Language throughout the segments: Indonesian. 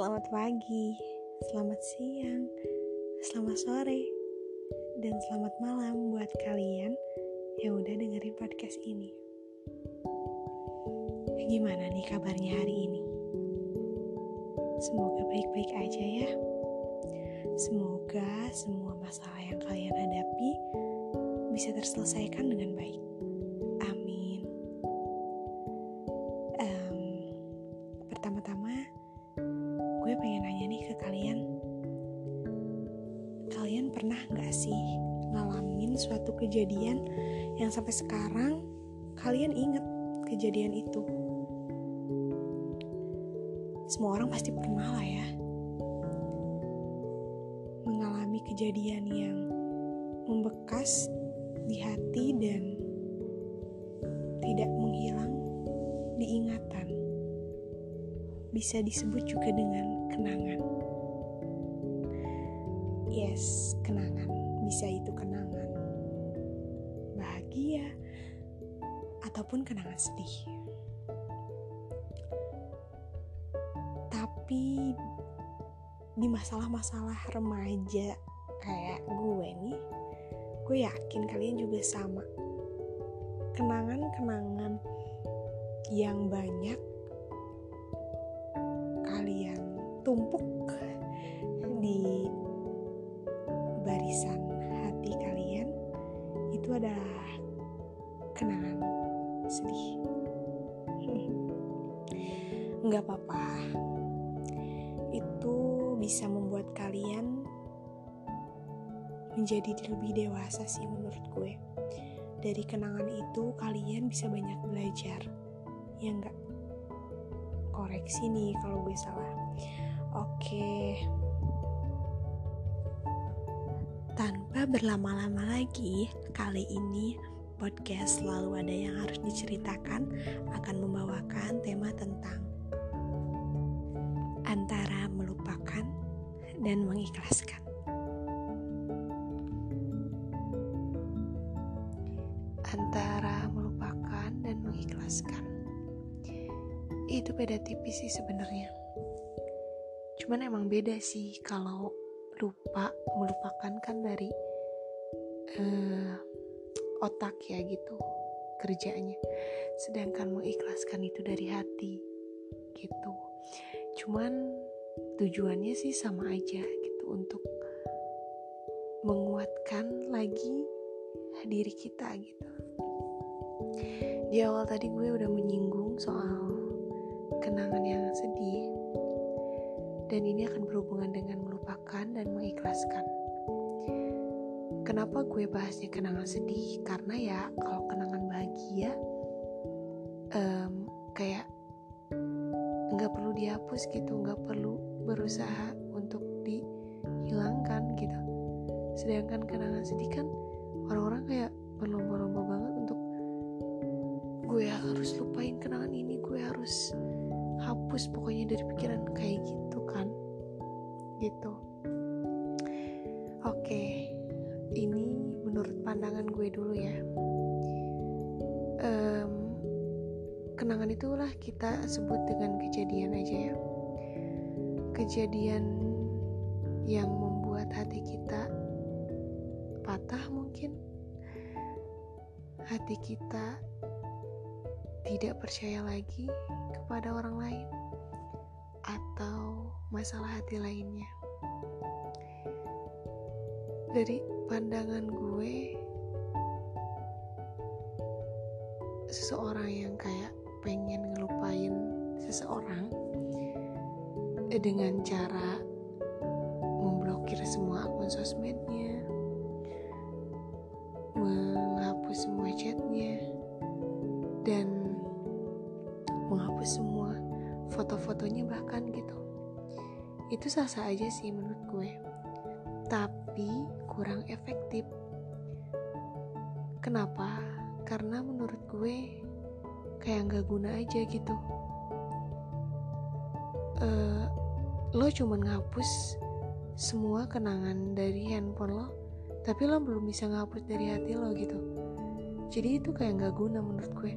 Selamat pagi, selamat siang, selamat sore, dan selamat malam buat kalian yang udah dengerin podcast ini. Gimana nih kabarnya hari ini? Semoga baik-baik aja ya. Semoga semua masalah yang kalian hadapi bisa terselesaikan dengan baik. Gak sih ngalamin suatu kejadian yang sampai sekarang kalian inget kejadian itu? Semua orang pasti pernah lah ya mengalami kejadian yang membekas di hati dan tidak menghilang di ingatan. Bisa disebut juga dengan kenangan. Yes, kenangan. Bisa itu kenangan bahagia ataupun kenangan sedih. Tapi di masalah-masalah remaja kayak gue nih, gue yakin kalian juga sama. Kenangan-kenangan yang banyak kalian tumpuk di barisan hati kalian itu adalah kenangan sedih. Nggak apa-apa. Itu bisa membuat kalian menjadi lebih dewasa sih menurut gue. Dari kenangan itu kalian bisa banyak belajar. Ya enggak? Koreksi nih kalau gue salah. Oke. Tanpa berlama-lama lagi, kali ini podcast selalu ada yang harus diceritakan akan membawakan tema tentang antara melupakan dan mengikhlaskan. Antara melupakan dan mengikhlaskan. Itu beda tipis sih sebenarnya. Cuman emang beda sih kalau lupa melupakan kan dari uh, otak ya gitu kerjanya. Sedangkan mengikhlaskan itu dari hati gitu. Cuman tujuannya sih sama aja gitu untuk menguatkan lagi diri kita gitu. Di awal tadi gue udah menyinggung soal kenangan yang sedih dan ini akan berhubungan dengan melupakan dan mengikhlaskan. Kenapa gue bahasnya kenangan sedih? Karena ya kalau kenangan bahagia um, kayak nggak perlu dihapus gitu, nggak perlu berusaha untuk dihilangkan gitu. Sedangkan kenangan sedih kan orang-orang kayak berlomba-lomba banget untuk gue harus lupain kenangan ini, gue harus hapus pokoknya dari pikiran kayak gitu gitu. Oke, ini menurut pandangan gue dulu ya. Um, kenangan itulah kita sebut dengan kejadian aja ya kejadian yang membuat hati kita patah mungkin hati kita tidak percaya lagi kepada orang lain atau masalah hati lainnya. Dari pandangan gue seseorang yang kayak pengen ngelupain seseorang eh, dengan cara memblokir semua akun sosmednya itu sah-sah aja sih menurut gue. Tapi kurang efektif. Kenapa? Karena menurut gue kayak nggak guna aja gitu. Uh, lo cuman ngapus semua kenangan dari handphone lo tapi lo belum bisa ngapus dari hati lo gitu. Jadi itu kayak nggak guna menurut gue.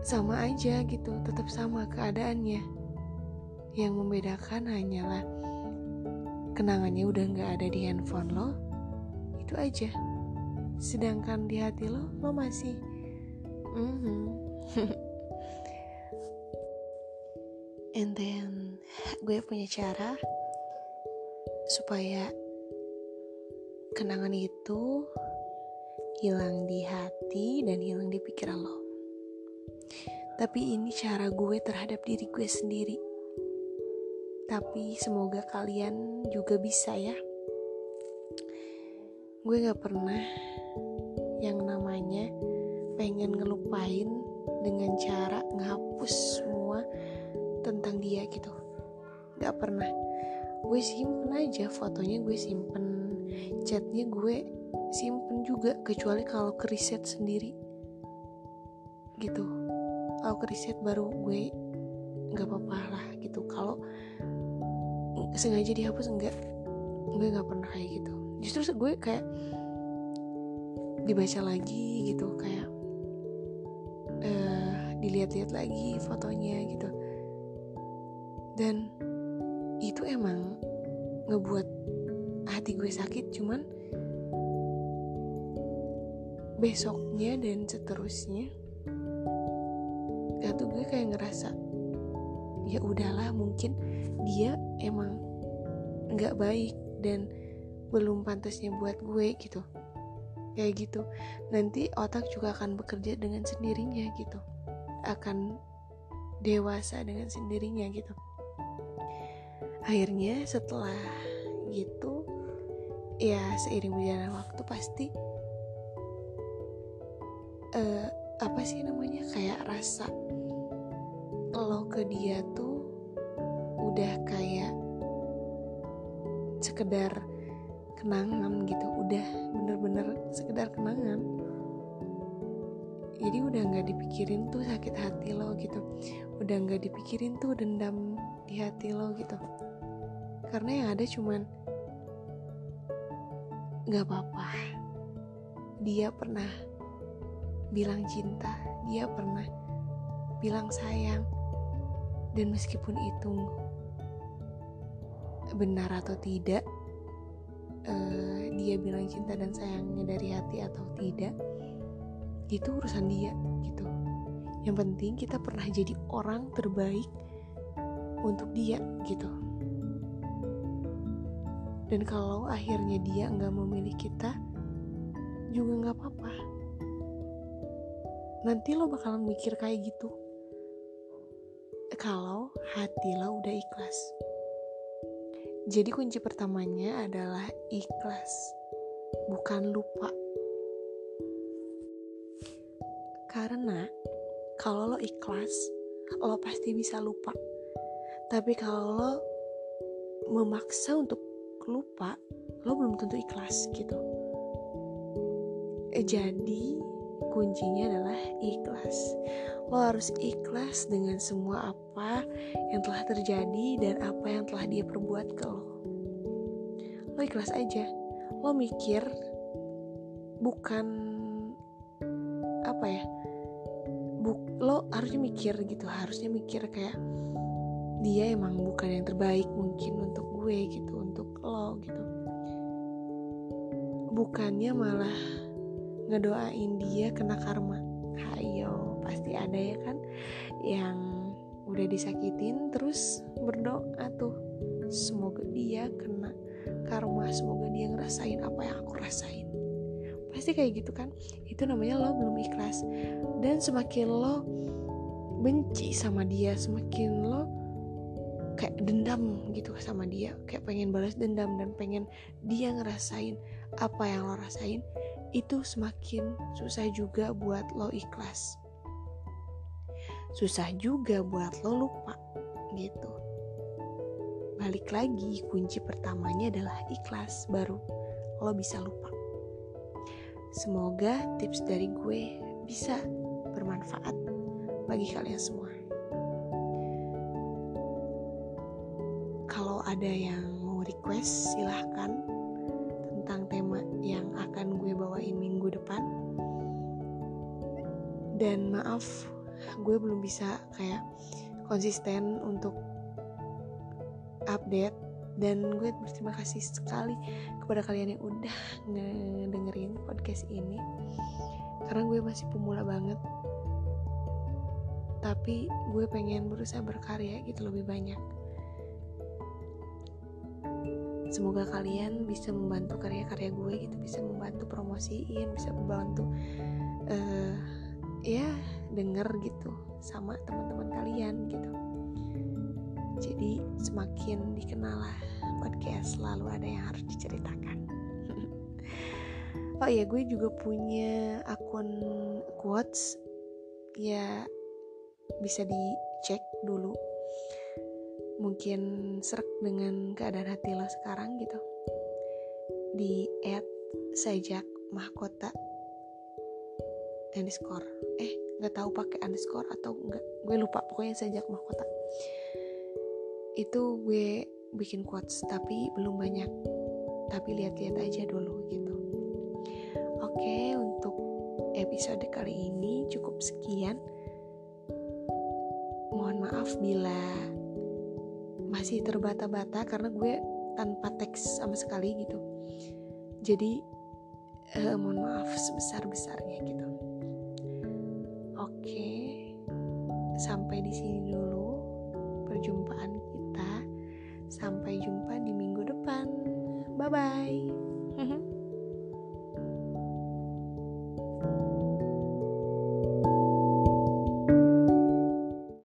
Sama aja gitu tetap sama keadaannya yang membedakan hanyalah kenangannya udah nggak ada di handphone lo itu aja. Sedangkan di hati lo lo masih mm -hmm. and then gue punya cara supaya kenangan itu hilang di hati dan hilang di pikiran lo. Tapi ini cara gue terhadap diri gue sendiri tapi semoga kalian juga bisa ya. Gue gak pernah yang namanya pengen ngelupain dengan cara ngehapus semua tentang dia gitu. Gak pernah. Gue simpen aja fotonya gue simpen. Chatnya gue simpen juga kecuali kalau ke riset sendiri. Gitu. Kalau ke riset baru gue nggak apa-apa lah gitu. Kalau sengaja dihapus? Enggak. Gue nggak pernah kayak gitu. Justru gue kayak dibaca lagi gitu kayak uh, dilihat-lihat lagi fotonya gitu. Dan itu emang ngebuat hati gue sakit cuman besoknya dan seterusnya gak tuh gue kayak ngerasa ya udahlah mungkin dia emang nggak baik dan belum pantasnya buat gue gitu. Kayak gitu. Nanti otak juga akan bekerja dengan sendirinya gitu. Akan dewasa dengan sendirinya gitu. Akhirnya setelah gitu ya seiring berjalan waktu pasti uh, apa sih namanya kayak rasa lo ke dia tuh udah kayak sekedar kenangan gitu udah bener-bener sekedar kenangan. Jadi udah nggak dipikirin tuh sakit hati lo gitu. Udah nggak dipikirin tuh dendam di hati lo gitu. Karena yang ada cuman nggak apa-apa. Dia pernah bilang cinta dia pernah bilang sayang. Dan meskipun itu benar atau tidak uh, dia bilang cinta dan sayangnya dari hati atau tidak itu urusan dia gitu. Yang penting kita pernah jadi orang terbaik untuk dia gitu. Dan kalau akhirnya dia nggak memilih kita juga nggak apa-apa. Nanti lo bakalan mikir kayak gitu. Kalau hati lo udah ikhlas. Jadi kunci pertamanya adalah ikhlas, bukan lupa. Karena kalau lo ikhlas, lo pasti bisa lupa. Tapi kalau lo memaksa untuk lupa, lo belum tentu ikhlas gitu. Jadi kuncinya adalah ikhlas. Lo harus ikhlas dengan semua apa yang telah terjadi dan apa yang telah dia perbuat ke lo. Lo ikhlas aja. Lo mikir bukan apa ya? Buk, lo harusnya mikir gitu, harusnya mikir kayak dia emang bukan yang terbaik mungkin untuk gue gitu, untuk lo gitu. Bukannya malah ngedoain dia kena karma. Hayo pasti ada ya kan? Yang udah disakitin terus berdoa tuh. Semoga dia kena karma semoga dia ngerasain apa yang aku rasain. Pasti kayak gitu kan? Itu namanya lo belum ikhlas. Dan semakin lo benci sama dia semakin lo kayak dendam gitu sama dia kayak pengen balas dendam dan pengen dia ngerasain apa yang lo rasain itu semakin susah juga buat lo ikhlas. Susah juga buat lo lupa gitu. Balik lagi, kunci pertamanya adalah ikhlas, baru lo bisa lupa. Semoga tips dari gue bisa bermanfaat bagi kalian semua. Kalau ada yang mau request, silahkan dan maaf gue belum bisa kayak konsisten untuk update. Dan gue berterima kasih sekali kepada kalian yang udah ngedengerin podcast ini. Karena gue masih pemula banget. Tapi gue pengen berusaha berkarya gitu lebih banyak. Semoga kalian bisa membantu karya-karya gue gitu bisa membantu promosiin bisa membantu uh, ya denger gitu sama teman-teman kalian gitu. Jadi semakin dikenal lah podcast selalu ada yang harus diceritakan. Oh iya gue juga punya akun quotes. Ya bisa dicek dulu. Mungkin serak dengan keadaan hati lo sekarang gitu. Di add sajak mahkota underscore. Eh nggak tahu pakai underscore atau enggak gue lupa pokoknya sajak mahkota. Itu gue bikin quotes tapi belum banyak. Tapi lihat-lihat aja dulu gitu. Oke untuk episode kali ini cukup sekian. Mohon maaf bila masih terbata-bata karena gue tanpa teks sama sekali gitu. Jadi uh, mohon maaf sebesar-besarnya gitu oke sampai di sini dulu perjumpaan kita Sampai jumpa di minggu depan. Bye bye.